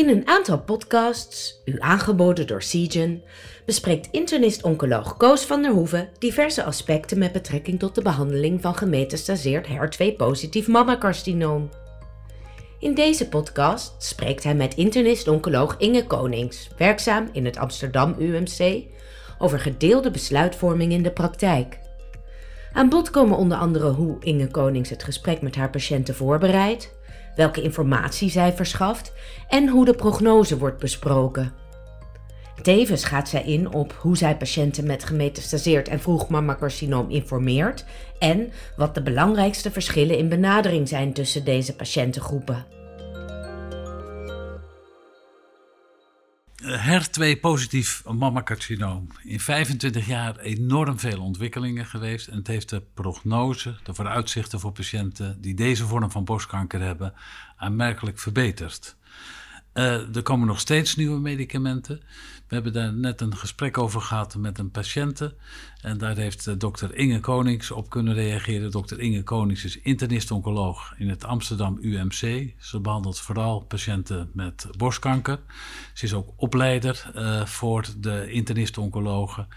In een aantal podcasts, u aangeboden door Seagen, bespreekt internist-oncoloog Koos van der Hoeven diverse aspecten met betrekking tot de behandeling van gemetastaseerd HER2-positief mammacarcinoom. In deze podcast spreekt hij met internist-oncoloog Inge Konings, werkzaam in het Amsterdam UMC, over gedeelde besluitvorming in de praktijk. Aan bod komen onder andere hoe Inge Konings het gesprek met haar patiënten voorbereidt, welke informatie zij verschaft en hoe de prognose wordt besproken. Tevens gaat zij in op hoe zij patiënten met gemetastaseerd en vroeg mammacarcinoom informeert en wat de belangrijkste verschillen in benadering zijn tussen deze patiëntengroepen. HER2-positief mammacarcinoom. In 25 jaar enorm veel ontwikkelingen geweest. En het heeft de prognose, de vooruitzichten voor patiënten die deze vorm van borstkanker hebben, aanmerkelijk verbeterd. Uh, er komen nog steeds nieuwe medicamenten. We hebben daar net een gesprek over gehad met een patiënte. En daar heeft uh, dokter Inge Konings op kunnen reageren. Dokter Inge Konings is internist-oncoloog in het Amsterdam UMC. Ze behandelt vooral patiënten met borstkanker. Ze is ook opleider uh, voor de internist-oncologen.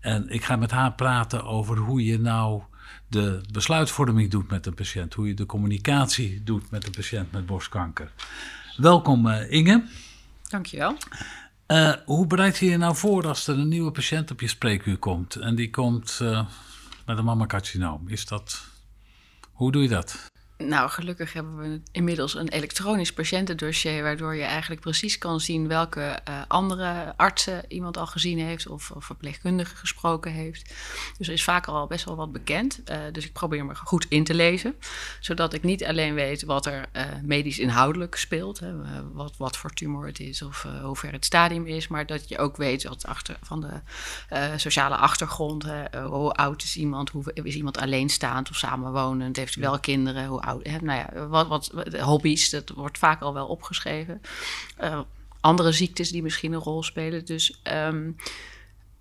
En ik ga met haar praten over hoe je nou de besluitvorming doet met een patiënt. Hoe je de communicatie doet met een patiënt met borstkanker. Welkom uh, Inge. Dankjewel. Uh, hoe bereid je je nou voor als er een nieuwe patiënt op je spreekuur komt en die komt uh, met een mammacarcinoom? Is dat, hoe doe je dat? Nou, gelukkig hebben we inmiddels een elektronisch patiëntendossier, waardoor je eigenlijk precies kan zien welke uh, andere artsen iemand al gezien heeft of, of verpleegkundige gesproken heeft. Dus er is vaak al best wel wat bekend. Uh, dus ik probeer me goed in te lezen, zodat ik niet alleen weet wat er uh, medisch inhoudelijk speelt, hè, wat, wat voor tumor het is of hoe ver het stadium is, maar dat je ook weet wat achter, van de sociale achtergrond, hè, hoe oud is iemand, hoe is iemand alleenstaand of samenwonend, heeft wel kinderen, hoe nou ja, wat, wat, hobby's, dat wordt vaak al wel opgeschreven. Uh, andere ziektes die misschien een rol spelen. Dus um,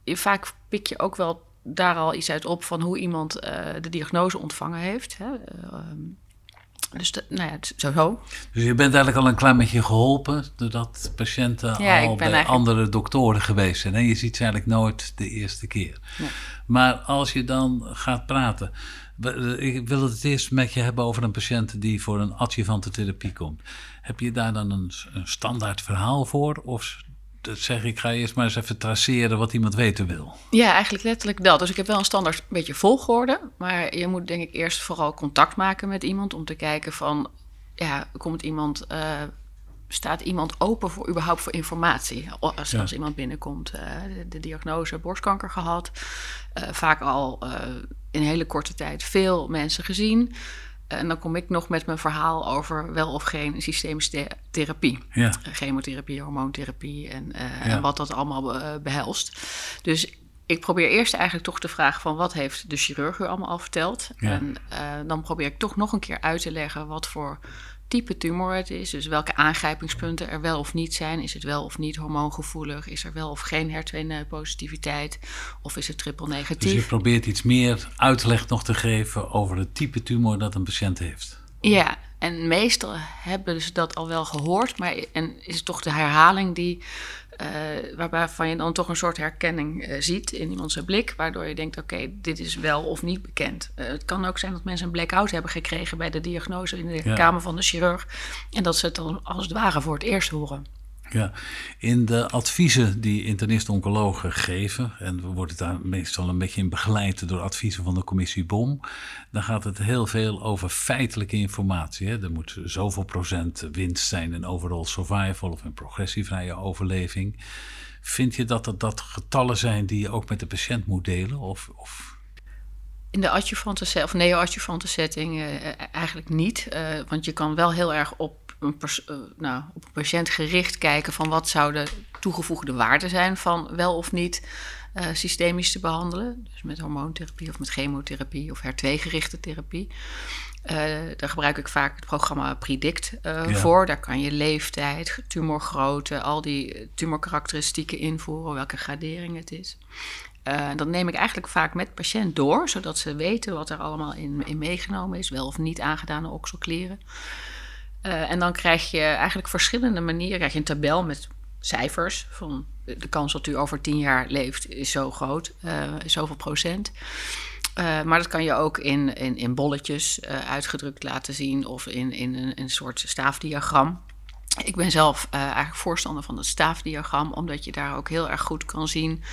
vaak pik je ook wel daar al iets uit op van hoe iemand uh, de diagnose ontvangen heeft. Hè. Uh, dus de, nou ja. Dus je bent eigenlijk al een klein beetje geholpen doordat patiënten ja, al bij eigenlijk... andere doktoren geweest zijn. En je ziet ze eigenlijk nooit de eerste keer. Maar als je dan gaat praten, ik wil het eerst met je hebben over een patiënt die voor een adjuvante therapie komt. Heb je daar dan een, standaard verhaal voor? Of zeg ik, ga eerst maar eens even traceren wat iemand weten wil? Ja, eigenlijk letterlijk dat. Dus ik heb wel een standaard beetje volgorde. Maar je moet denk ik eerst vooral contact maken met iemand om te kijken van... Ja, komt iemand... Uh, staat iemand open voor überhaupt voor informatie. Als, ja. als iemand binnenkomt, uh, de, de, diagnose borstkanker gehad, uh, vaak al uh, in hele korte tijd veel mensen gezien. En dan kom ik nog met mijn verhaal over wel of geen systemische therapie. Ja. Chemotherapie, hormoontherapie en, ja. en wat dat allemaal behelst. Dus ik probeer eerst eigenlijk toch te vragen van wat heeft de chirurg u allemaal al verteld. Ja. En dan probeer ik toch nog een keer uit te leggen wat voor type tumor het is. Dus welke aangrijpingspunten er wel of niet zijn. Is het wel of niet hormoongevoelig? Is er wel of geen HER2-positiviteit? Of is het triple negatief? Dus je probeert iets meer uitleg nog te geven over het type tumor dat een patiënt heeft. Ja, en meestal hebben ze dat al wel gehoord. Maar en is het toch de herhaling die uh, waarvan je dan toch een soort herkenning uh, ziet in iemands blik, waardoor je denkt: oké, okay, dit is wel of niet bekend. Uh, het kan ook zijn dat mensen een blackout hebben gekregen bij de diagnose in de ja. kamer van de chirurg en dat ze het dan als het ware voor het eerst horen. Ja, in de adviezen die internist-oncologen geven, en we worden daar meestal een beetje in begeleid door adviezen van de commissie BOM, dan gaat het heel veel over feitelijke informatie. Hè. Er moet zoveel procent winst zijn in overall survival of in progressievrije overleving. Vind je dat dat, dat getallen zijn die je ook met de patiënt moet delen? Of, of in de adjuvante of neo-adjuvante setting uh, eigenlijk niet. Uh, want je kan wel heel erg op een, uh, nou, op een patiënt gericht kijken van wat zou de toegevoegde waarde zijn van wel of niet uh, systemisch te behandelen. Dus met hormoontherapie of met chemotherapie of HER2-gerichte therapie. Uh, daar gebruik ik vaak het programma Predict uh, ja. voor. Daar kan je leeftijd, tumorgrootte, al die tumorkarakteristieken invoeren, welke gradering het is. Uh, dat neem ik eigenlijk vaak met patiënt door, zodat ze weten wat er allemaal in, in meegenomen is, wel of niet aangedane okselkleren. Uh, en dan krijg je eigenlijk verschillende manieren. Krijg je een tabel met cijfers van de kans dat u over tien jaar leeft is zo groot, uh, zoveel procent. Maar dat kan je ook in, in, in bolletjes uitgedrukt laten zien of in, in een, een soort staafdiagram. Ik ben zelf eigenlijk voorstander van het staafdiagram, omdat je daar ook heel erg goed kan zien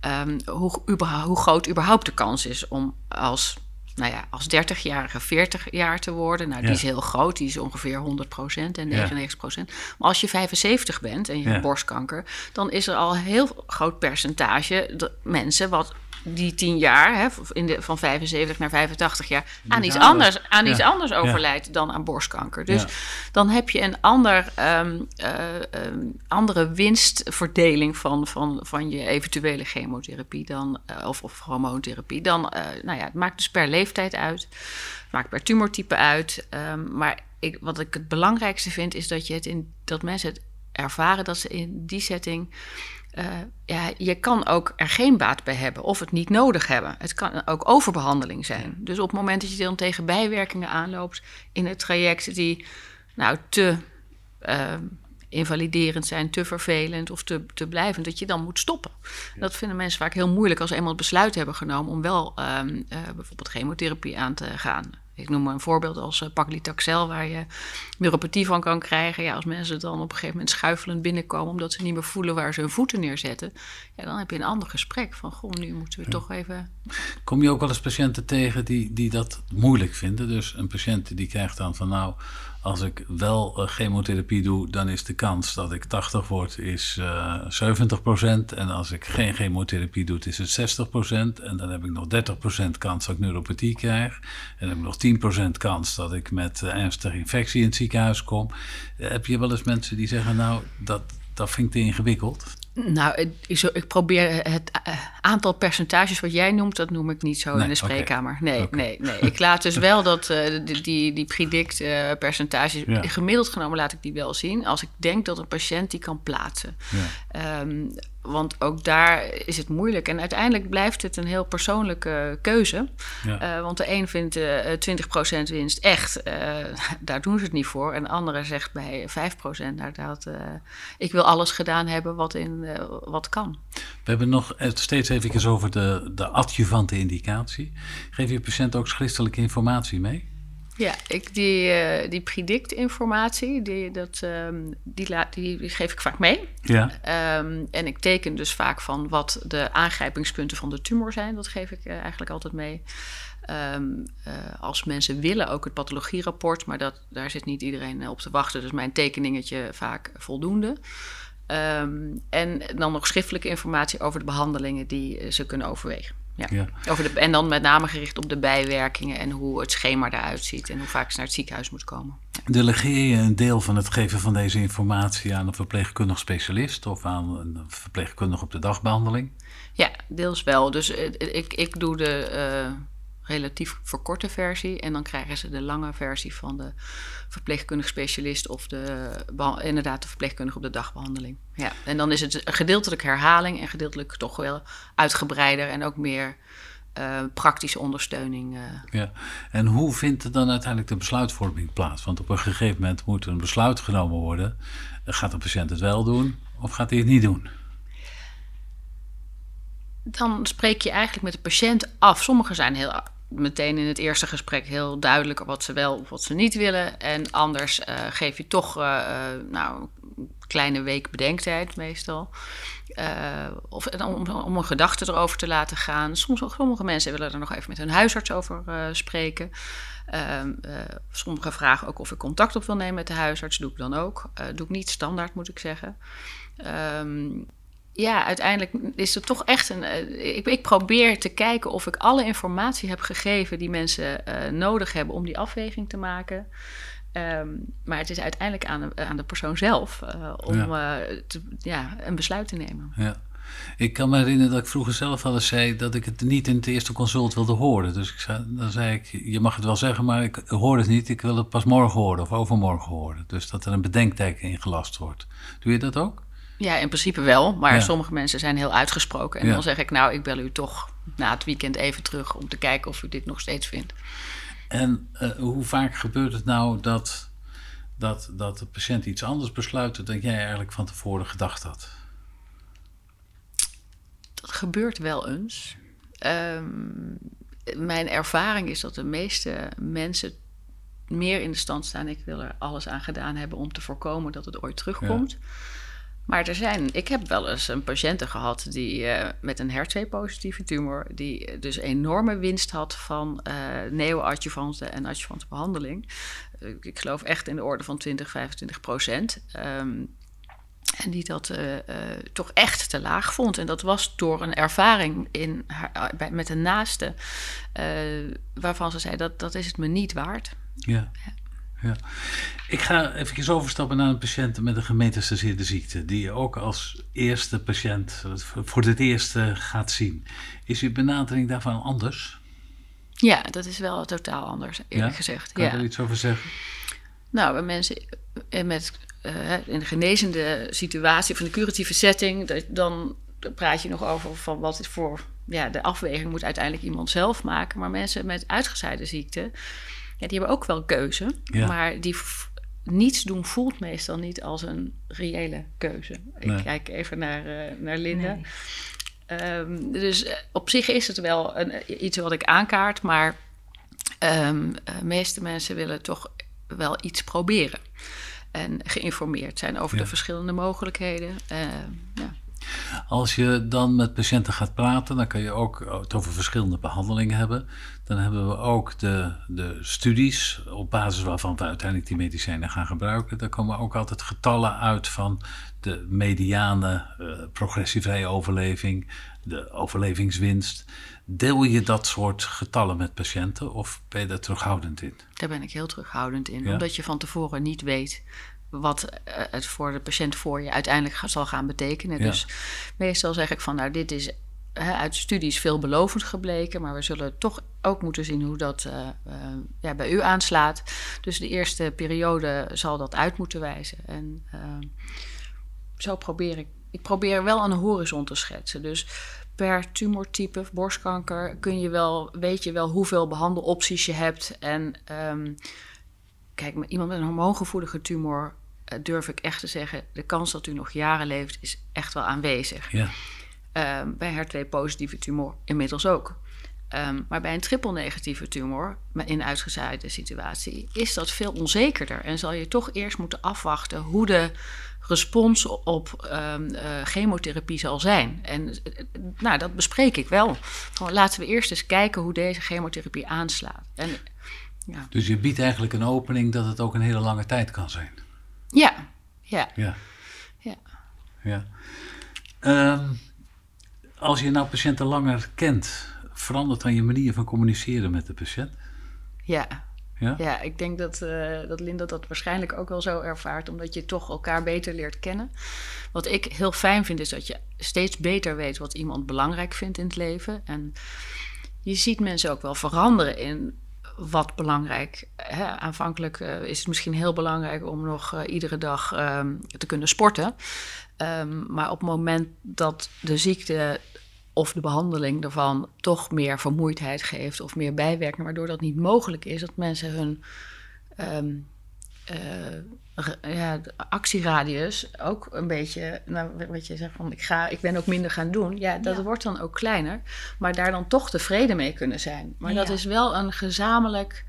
um, hoe, hoe groot überhaupt de kans is om als nou ja, als 30-jarige 40 jaar te worden. Nou, die is heel groot, die is ongeveer 100% en 99% Maar als je 75 bent en je hebt borstkanker, dan is er al een heel groot percentage mensen wat die tien jaar, hè, in de, van 75 naar 85 jaar, aan iets anders, aan iets anders overlijdt dan aan borstkanker. Dus dan heb je een ander, um, uh, um, andere winstverdeling van, van, van je eventuele chemotherapie dan, uh, of, of hormoontherapie. Dan, uh, nou ja, het maakt dus per leeftijd uit, het maakt per tumortype uit. Um, maar ik, wat ik het belangrijkste vind, is dat, je het in, dat mensen het ervaren dat ze in die setting uh, ja, je kan ook er geen baat bij hebben of het niet nodig hebben. Het kan ook overbehandeling zijn. Dus op het moment dat je dan tegen bijwerkingen aanloopt in het traject die nou, te uh, invaliderend zijn, te vervelend of te, te blijvend, dat je dan moet stoppen. Dat vinden mensen vaak heel moeilijk als ze eenmaal het besluit hebben genomen om wel um, uh, bijvoorbeeld chemotherapie aan te gaan. Ik noem maar een voorbeeld als uh, paclitaxel, waar je neuropathie van kan krijgen. Ja, als mensen dan op een gegeven moment schuifelend binnenkomen omdat ze niet meer voelen waar ze hun voeten neerzetten, ja, dan heb je een ander gesprek van, goh, nu moeten we toch even. Kom je ook wel eens patiënten tegen die, die dat moeilijk vinden? Dus een patiënt die krijgt dan van, nou, als ik wel uh, chemotherapie doe, dan is de kans dat ik 80 word is uh, 70%. En als ik geen chemotherapie doe, is het 60%. En dan heb ik nog 30% kans dat ik neuropathie krijg. En dan heb ik nog 10% kans dat ik met uh, ernstige infectie in het ziekenhuis kom. heb je wel eens mensen die zeggen, nou, dat, dat vind ik te ingewikkeld? Nou, ik probeer het eh, aantal percentages wat jij noemt, dat noem ik niet zo in de spreekkamer. Nee, nee, nee. Ik laat dus wel dat uh, die, die, die predict uh, percentages, gemiddeld genomen laat ik die wel zien. Als ik denk dat een patiënt die kan plaatsen. Ja. Um, want ook daar is het moeilijk. En uiteindelijk blijft het een heel persoonlijke keuze. Ja. Uh, want de een vindt uh, 20% winst echt, uh, daar doen ze het niet voor. En de andere zegt bij 5%, nou, ik wil alles gedaan hebben wat, in, wat kan. We hebben nog steeds even over de, de adjuvante indicatie. Geef je patiënt ook schriftelijke informatie mee? Ja, ik, die, uh, die predict-informatie, die, dat, um, die, laat, die, die, geef ik vaak mee. Ja. Um, en ik teken dus vaak van wat de aangrijpingspunten van de tumor zijn. Dat geef ik uh, eigenlijk altijd mee. Um, uh, als mensen willen ook het pathologieraport, maar dat, daar zit niet iedereen op te wachten. Dus mijn tekeningetje vaak voldoende. en dan nog schriftelijke informatie over de behandelingen die ze kunnen overwegen. Ja. Over de, en dan met name gericht op de bijwerkingen en hoe het schema eruit ziet en hoe vaak ze naar het ziekenhuis moet komen. Ja. Delegeer je een deel van het geven van deze informatie aan een verpleegkundig specialist of aan een verpleegkundige op de dagbehandeling? Ja, deels wel. Dus uh, ik, ik doe de. Uh, relatief verkorte versie. En dan krijgen ze de lange versie van de verpleegkundige specialist of de, inderdaad de verpleegkundige op de dagbehandeling. Ja. En dan is het gedeeltelijk herhaling en gedeeltelijk toch wel uitgebreider en ook meer uh, praktische ondersteuning. Uh. Ja, en hoe vindt er dan uiteindelijk de besluitvorming plaats? Want op een gegeven moment moet een besluit genomen worden. Gaat de patiënt het wel doen of gaat hij het niet doen? Dan spreek je eigenlijk met de patiënt af. Sommigen zijn heel meteen in het eerste gesprek heel duidelijk wat ze wel of wat ze niet willen. En anders uh, geef je toch uh, nou, een kleine week bedenktijd meestal. Of om, om, een gedachte erover te laten gaan. Soms, sommige mensen willen er nog even met hun huisarts over spreken. Ehm, sommige vragen ook of ik contact op wil nemen met de huisarts. Doe ik dan ook. doe ik niet standaard, moet ik zeggen. Um, ja, uiteindelijk is het toch echt een. Uh, ik, ik, probeer te kijken of ik alle informatie heb gegeven die mensen uh, nodig hebben om die afweging te maken. Um, maar het is uiteindelijk aan de, aan de persoon zelf uh, om ja. Te, ja, een besluit te nemen. Ja. Ik kan me herinneren dat ik vroeger zelf al eens zei dat ik het niet in het eerste consult wilde horen. Dus ik zei, dan zei ik, je mag het wel zeggen, maar ik hoor het niet. Ik wil het pas morgen horen of overmorgen horen. Dus dat er een bedenkteken ingelast wordt. Doe je dat ook? Ja, in principe wel. Maar sommige mensen zijn heel uitgesproken. En dan zeg ik, nou, ik bel u toch na het weekend even terug om te kijken of u dit nog steeds vindt. En uh, hoe vaak gebeurt het nou dat dat, dat de patiënt iets anders besluit dan jij eigenlijk van tevoren gedacht had? Dat gebeurt wel eens. Um, mijn ervaring is dat de meeste mensen meer in de stand staan. Ik wil er alles aan gedaan hebben om te voorkomen dat het ooit terugkomt. Maar er zijn, ik heb wel eens een patiënte gehad die uh, met een HER2-positieve tumor, die dus enorme winst had van uh, neoadjuvante en adjuvante behandeling. Uh, ik geloof echt in de orde van 20, 25 procent. Um, en die dat uh, uh, toch echt te laag vond. En dat was door een ervaring in haar, bij, met een naaste, waarvan ze zei dat dat is het me niet waard. Ja. ja. Ja. Ik ga even overstappen naar een patiënt met een gemetastaseerde ziekte, die je ook als eerste patiënt voor het eerste gaat zien. Is uw benadering daarvan anders? Ja, dat is wel totaal anders, eerlijk ja? gezegd. Kan ja. je er iets over zeggen? Nou, bij mensen met uh, in de genezende situatie in de curatieve setting, dan praat je nog over van wat is voor ja, de afweging moet uiteindelijk iemand zelf maken. Maar mensen met uitgezaaide ziekte, ja, die hebben ook wel keuze, ja. maar die niets doen voelt meestal niet als een reële keuze. Nee. Ik kijk even naar, uh, naar Linda. Nee. Um, dus uh, op zich is het wel een, iets wat ik aankaart, maar um, de meeste mensen willen toch wel iets proberen en geïnformeerd zijn over Ja. de verschillende mogelijkheden. Uh, ja. Als je dan met patiënten gaat praten, dan kan je ook het over verschillende behandelingen hebben. Dan hebben we ook de, de studies op basis waarvan we uiteindelijk die medicijnen gaan gebruiken. Daar komen ook altijd getallen uit van de mediane uh, progressievrije overleving, de overlevingswinst. Deel je dat soort getallen met patiënten of ben je daar terughoudend in? Daar ben ik heel terughoudend in, Ja. omdat je van tevoren niet weet wat eh, het voor de patiënt voor je uiteindelijk zal gaan betekenen. Ja. Dus meestal zeg ik van, nou, dit is hè, uit studies veelbelovend gebleken, maar we zullen toch ook moeten zien hoe dat eh, eh, ja, bij u aanslaat. Dus de eerste periode zal dat uit moeten wijzen. En zo probeer ik. Ik probeer wel een horizon te schetsen. Dus per tumortype, borstkanker, kun je wel, weet je wel hoeveel behandelopties je hebt. En ehm, kijk, iemand met een hormoongevoelige tumor durf ik echt te zeggen, de kans dat u nog jaren leeft is echt wel aanwezig. Ja, Ehm, bij HER2-positieve tumor inmiddels ook. Ehm, maar bij een triple-negatieve tumor, maar in uitgezaaide situatie, is dat veel onzekerder. En zal je toch eerst moeten afwachten hoe de respons op ehm, eh, chemotherapie zal zijn. En eh, nou, dat bespreek ik wel. Gewoon, laten we eerst eens kijken hoe deze chemotherapie aanslaat. En ja, dus je biedt eigenlijk een opening dat het ook een hele lange tijd kan zijn. Ja, ja, Ja. ja. ja. Ehm, als je nou patiënten langer kent, verandert dan je manier van communiceren met de patiënt? ja. Ja? Ja, ik denk dat, eh, dat Linda dat waarschijnlijk ook wel zo ervaart, omdat je toch elkaar beter leert kennen. Wat ik heel fijn vind, is dat je steeds beter weet wat iemand belangrijk vindt in het leven. En je ziet mensen ook wel veranderen in wat belangrijk. Hè, aanvankelijk eh, is het misschien heel belangrijk om nog eh, iedere dag ehm, te kunnen sporten. Ehm, maar op het moment dat de ziekte of de behandeling ervan toch meer vermoeidheid geeft of meer bijwerking, waardoor dat niet mogelijk is, dat mensen hun ehm, re- ja, de actieradius ook een beetje, nou, wat je zegt van ik, ga, ik ben ook minder gaan doen, ja, dat Ja. wordt dan ook kleiner, maar daar dan toch tevreden mee kunnen zijn. Maar dat is wel een gezamenlijk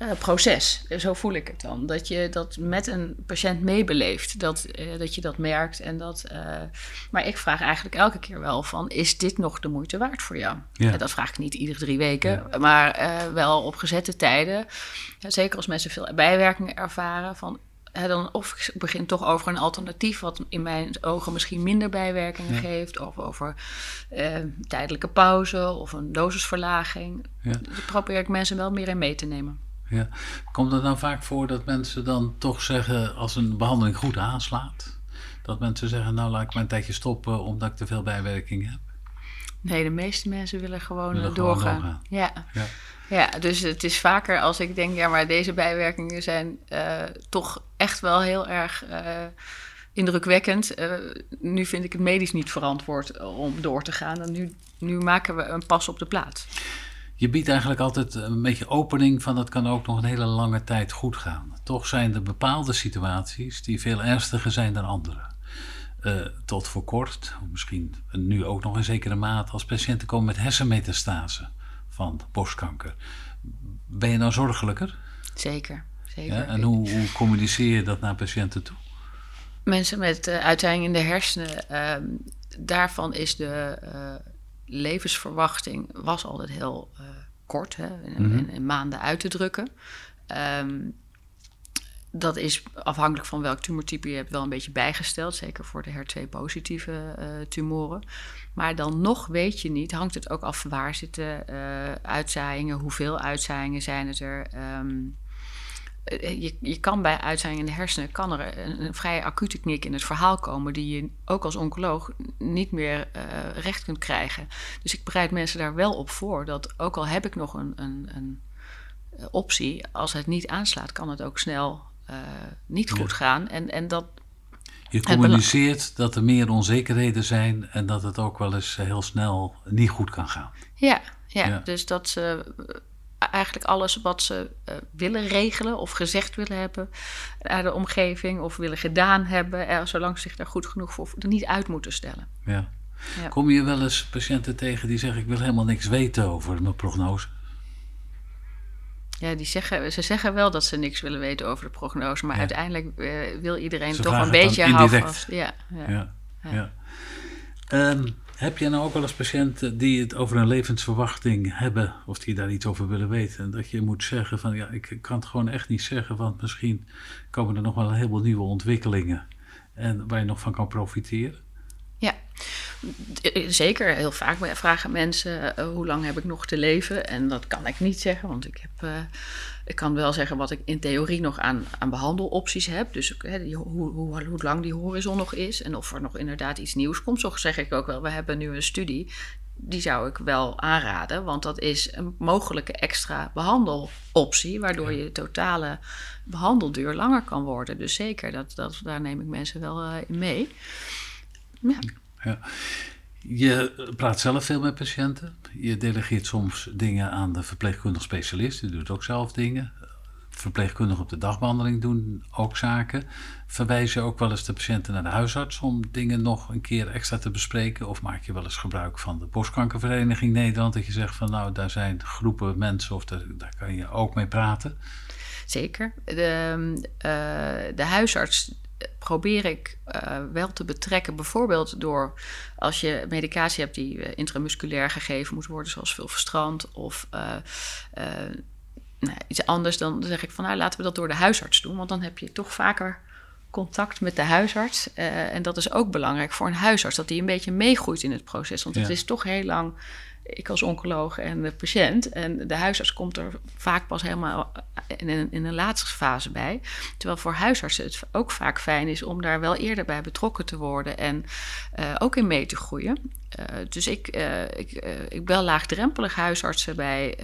eh, proces. Zo voel ik het dan. Dat je dat met een patiënt meebeleeft. Dat, eh, dat je dat merkt. En dat, eh, maar ik vraag eigenlijk elke keer wel van... is dit nog de moeite waard voor jou? Ja. Dat vraag ik niet iedere drie weken. Maar wel op gezette tijden. Ja, zeker als mensen veel bijwerkingen ervaren. Van, dan, of ik begin toch over een alternatief... wat in mijn ogen misschien minder bijwerkingen Ja. geeft. Of over eh, tijdelijke pauze of een dosisverlaging. Ja. Probeer ik mensen wel meer in mee te nemen. Ja. Komt het dan vaak voor dat mensen dan toch zeggen, als een behandeling goed aanslaat, dat mensen zeggen, nou laat ik maar een tijdje stoppen omdat ik te veel bijwerkingen heb? Nee, de meeste mensen willen gewoon Willen eh, gewoon doorgaan. Ja. Ja. ja, dus het is vaker als ik denk, ja, maar deze bijwerkingen zijn eh, toch echt wel heel erg eh, indrukwekkend. Nu vind ik het medisch niet verantwoord om door te gaan. En nu, nu maken we een pas op de plaats. Je biedt eigenlijk altijd een beetje opening van dat kan ook nog een hele lange tijd goed gaan. Toch zijn er bepaalde situaties die veel ernstiger zijn dan andere. Uh, tot voor kort, misschien nu ook nog in zekere mate, als patiënten komen met hersenmetastase van borstkanker. Ben je nou zorgelijker? Zeker, zeker. Ja, en hoe, hoe, communiceer je dat naar patiënten toe? Mensen met uh, in de hersenen, uh, daarvan is de uh, levensverwachting was altijd heel kort, hè, in, mm -hmm. in, maanden uit te drukken. Um, dat is afhankelijk van welk tumortype je hebt wel een beetje bijgesteld. Zeker voor de HER2-positieve uh, tumoren. Maar dan nog weet je niet, hangt het ook af waar zitten uh, uitzaaiingen, hoeveel uitzaaiingen zijn het er. Um, je, je kan bij uitzaaiingen in de hersenen kan er een, een, vrij acute knik in het verhaal komen, die je ook als oncoloog niet meer uh, recht kunt krijgen. Dus ik bereid mensen daar wel op voor dat ook al heb ik nog een, een, een optie, als het niet aanslaat, kan het ook snel uh, niet goed gaan. En, en dat. Je communiceert dat er meer onzekerheden zijn en dat het ook wel eens heel snel niet goed kan gaan. Ja, ja, ja. dus dat ze eigenlijk alles wat ze uh, willen regelen of gezegd willen hebben aan de omgeving of willen gedaan hebben, er, zolang ze zich daar goed genoeg voor er niet uit moeten stellen. Ja. ja. Kom je wel eens patiënten tegen die zeggen: Ik wil helemaal niks weten over mijn prognose? Ja, die zeggen, ze zeggen wel dat ze niks willen weten over de prognose, maar ja. uiteindelijk uh, wil iedereen ze toch een beetje houden. Ja, ja, ja. Um, heb je nou ook wel eens patiënten die het over een levensverwachting hebben, of die daar iets over willen weten? En dat je moet zeggen van ja, ik kan het gewoon echt niet zeggen, want misschien komen er nog wel een heleboel nieuwe ontwikkelingen en waar je nog van kan profiteren. Ja, zeker. Heel vaak vragen mensen uh, hoe lang heb ik nog te leven? En dat kan ik niet zeggen, want ik heb... Uh, ik kan wel zeggen wat ik in theorie nog aan, aan behandelopties heb. Dus die, hoe, hoe, hoe lang die horizon nog is en of er nog inderdaad iets nieuws komt. Zo zeg ik ook wel, we hebben nu een studie die zou ik wel aanraden, want dat is een mogelijke extra behandeloptie, waardoor je totale behandelduur langer kan worden. Dus zeker, dat, dat, daar neem ik mensen wel in mee. Ja. Ja. Je praat zelf veel met patiënten. Je delegeert soms dingen aan de verpleegkundig specialist. Je doet ook zelf dingen. Verpleegkundigen op de dagbehandeling doen ook zaken. Verwijs je ook wel eens de patiënten naar de huisarts om dingen nog een keer extra te bespreken? Of maak je wel eens gebruik van de Borstkankervereniging Nederland? Dat je zegt van nou, daar zijn groepen mensen of daar, daar kan je ook mee praten? Zeker. De, uh, de huisarts probeer ik uh, wel te betrekken. Bijvoorbeeld door als je medicatie hebt die uh, intramusculair gegeven moet worden, zoals vulverstrand of uh, nou, iets anders, dan zeg ik van nou laten we dat door de huisarts doen, want dan heb je toch vaker contact met de huisarts. en dat is ook belangrijk voor een huisarts, dat die een beetje meegroeit in het proces. Want ja. het is toch heel lang ik als oncoloog en de patiënt. En de huisarts komt er vaak pas helemaal in een, laatste fase bij. Terwijl voor huisartsen het ook vaak fijn is om daar wel eerder bij betrokken te worden en uh, ook in mee te groeien. Uh, dus ik, uh, ik, ik bel laagdrempelig huisartsen bij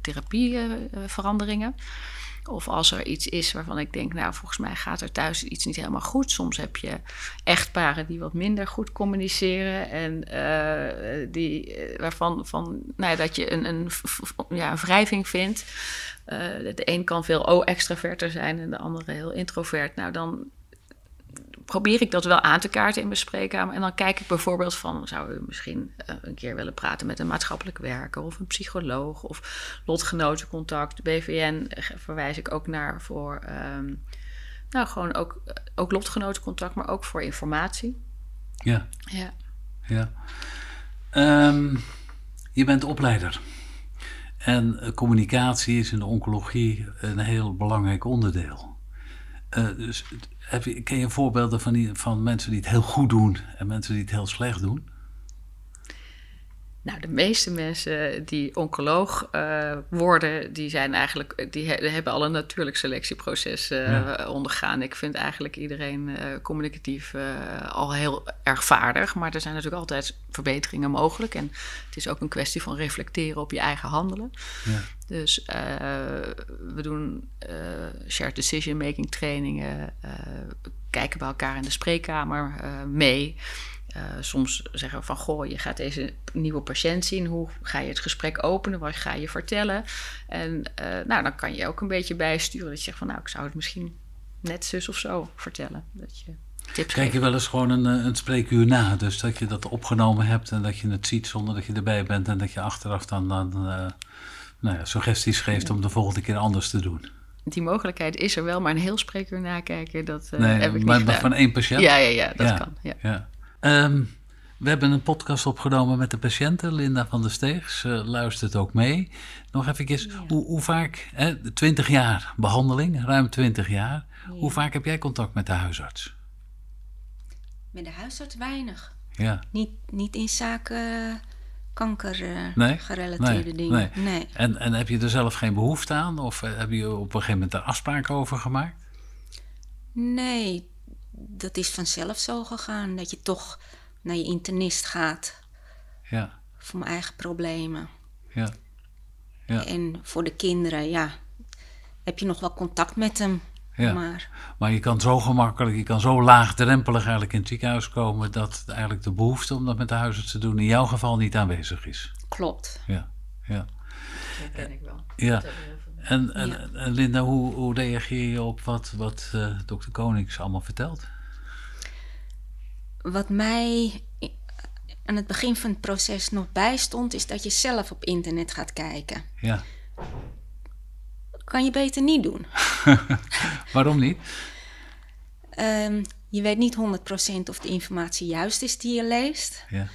therapieveranderingen. Of als er iets is waarvan ik denk, nou, volgens mij gaat er thuis iets niet helemaal goed. Soms heb je echtparen die wat minder goed communiceren. En uh, die, waarvan van, nou, dat je een, een, ja, wrijving vindt. Uh, de een kan veel O-extraverter zijn en de andere heel introvert. Nou, dan probeer ik dat wel aan te kaarten in mijn spreekkamer. En dan kijk ik bijvoorbeeld van, zou u misschien uh, een keer willen praten met een maatschappelijk werker of een psycholoog of lotgenotencontact. BVN verwijs ik ook naar voor, um, nou gewoon ook, ook lotgenotencontact, maar ook voor informatie. Ja. Ja. ja. Um, je bent opleider. En communicatie is in de oncologie een heel belangrijk onderdeel. Uh, dus heb je, ken je voorbeelden van, van mensen die het heel goed doen en mensen die het heel slecht doen? Nou, de meeste mensen die oncoloog uh, worden, die zijn eigenlijk, die he, hebben al een natuurlijk selectieproces uh, ja. ondergaan. Ik vind eigenlijk iedereen uh, communicatief al heel erg vaardig, maar er zijn natuurlijk altijd verbeteringen mogelijk. En het is ook een kwestie van reflecteren op je eigen handelen. Ja. Dus we doen shared decision making trainingen, kijken bij elkaar in de spreekkamer mee. Uh, soms zeggen we van, goh, je gaat deze nieuwe patiënt zien. Hoe ga je het gesprek openen? Wat ga je vertellen? En uh, nou, dan kan je ook een beetje bijsturen. Dat je zegt van, nou, ik zou het misschien net zus of zo vertellen. Dat je tips Kijk je wel eens gewoon een, een spreekuur na? Dus dat je dat opgenomen hebt en dat je het ziet zonder dat je erbij bent. En dat je achteraf dan, dan uh, nou ja, suggesties geeft om de volgende keer anders te doen. Die mogelijkheid is er wel, maar een heel spreekuur nakijken, dat uh, nee, heb ik maar, niet maar gedaan. van één patiënt? Ja, ja, ja, dat kan. Ja. ja. Um, we hebben een podcast opgenomen met de patiënten. Linda van der Steeg Ze luistert ook mee. Nog even, ja. hoe, hoe, vaak, hè, 20 jaar behandeling, ruim 20 jaar. Ja. Hoe vaak heb jij contact met de huisarts? Met de huisarts weinig. Ja. Niet, niet in zaken kanker uh, nee? gerelateerde nee, dingen. Nee. nee. En, en heb je er zelf geen behoefte aan? Of uh, heb je op een gegeven moment daar afspraken over gemaakt? Nee, dat is vanzelf zo gegaan. Dat je toch naar je internist gaat. Ja. Voor mijn eigen problemen. Ja. ja. En voor de kinderen, ja, heb je nog wel contact met hem. Ja. Maar, maar je kan zo gemakkelijk, je kan zo laagdrempelig eigenlijk in het ziekenhuis komen dat eigenlijk de behoefte om dat met de huisarts te doen in jouw geval niet aanwezig is. Klopt. Ja, ja. Dat ken ik wel. Ja. En, en, ja. en Linda, hoe, hoe reageer je op wat, wat uh, dokter Konings allemaal vertelt? Wat mij aan het begin van het proces nog bijstond, is dat je zelf op internet gaat kijken. Ja. Kan je beter niet doen. Waarom niet? Um, je weet niet 100% of de informatie juist is die je leest. Ja.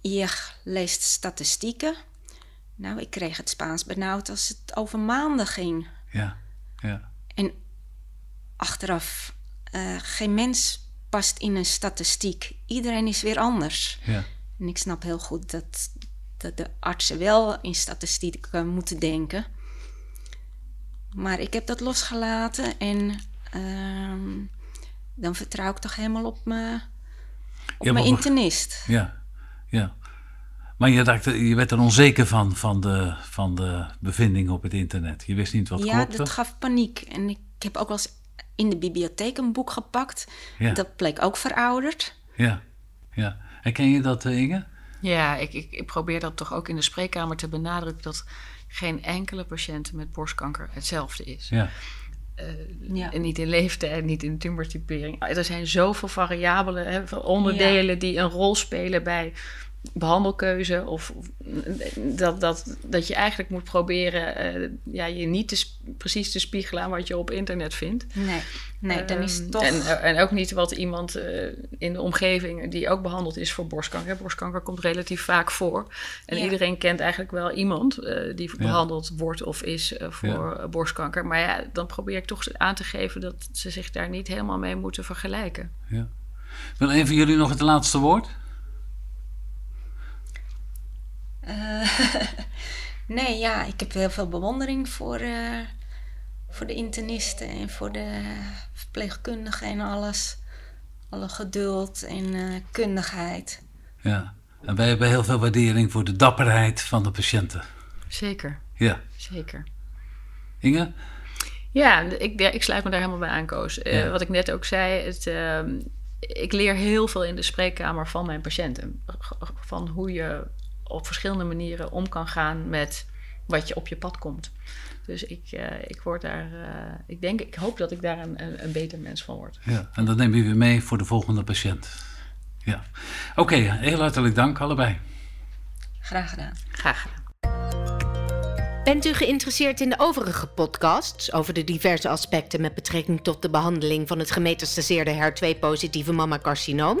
Je leest statistieken. Nou, ik kreeg het Spaans benauwd als het over maanden ging. Ja, ja. En achteraf, uh, geen mens past in een statistiek. Iedereen is weer anders. Ja. En ik snap heel goed dat, dat de artsen wel in statistieken moeten denken. Maar ik heb dat losgelaten en uh, dan vertrouw ik toch helemaal op, me, op ja, mijn internist. Ja, ja. Maar je, raakte, je werd er onzeker van, van de, van de bevindingen op het internet. Je wist niet wat ja, klopte. dat gaf paniek. En ik heb ook wel eens in de bibliotheek een boek gepakt. Ja. Dat bleek ook verouderd. Ja, ja. Herken je dat, uh, Inge? Ja, ik, ik, ik, probeer dat toch ook in de spreekkamer te benadrukken... dat geen enkele patiënt met borstkanker hetzelfde is. Ja. Uh, ja. En niet in leeftijd, niet in tumortypering. Er zijn zoveel variabelen, hè, onderdelen ja. die een rol spelen bij behandelkeuze. Of, of dat, dat, dat je eigenlijk moet proberen uh, ja, je niet te, precies te spiegelen aan wat je op internet vindt. Nee, nee dan is het toch... En, en ook niet wat iemand uh, in de omgeving die ook behandeld is voor borstkanker. Borstkanker komt relatief vaak voor. En ja. iedereen kent eigenlijk wel iemand uh, die ja. behandeld wordt of is voor ja. borstkanker. Maar ja, dan probeer ik toch aan te geven dat ze zich daar niet helemaal mee moeten vergelijken. Ja. Wil een van jullie nog het laatste woord? Uh, nee, ja, ik heb heel veel bewondering voor, uh, voor de internisten en voor de verpleegkundigen en alles. Alle geduld en uh, kundigheid. Ja, en wij hebben heel veel waardering voor de dapperheid van de patiënten. Zeker. Ja. Zeker. Inge? Ja, ik, ik sluit me daar helemaal bij aan, Koos. Ja. wat ik net ook zei, het, ik leer heel veel in de spreekkamer van mijn patiënten. Van hoe je op verschillende manieren om kan gaan met wat je op je pad komt. Dus ik, uh, ik word daar, uh, ik denk, ik hoop dat ik daar een, een, een, beter mens van word. Ja, en dat neem je weer mee voor de volgende patiënt. Ja. Oké, okay, heel hartelijk dank allebei. Graag gedaan. Graag gedaan. Bent u geïnteresseerd in de overige podcasts over de diverse aspecten met betrekking tot de behandeling van het gemetastaseerde HER2-positieve mammacarcinoom?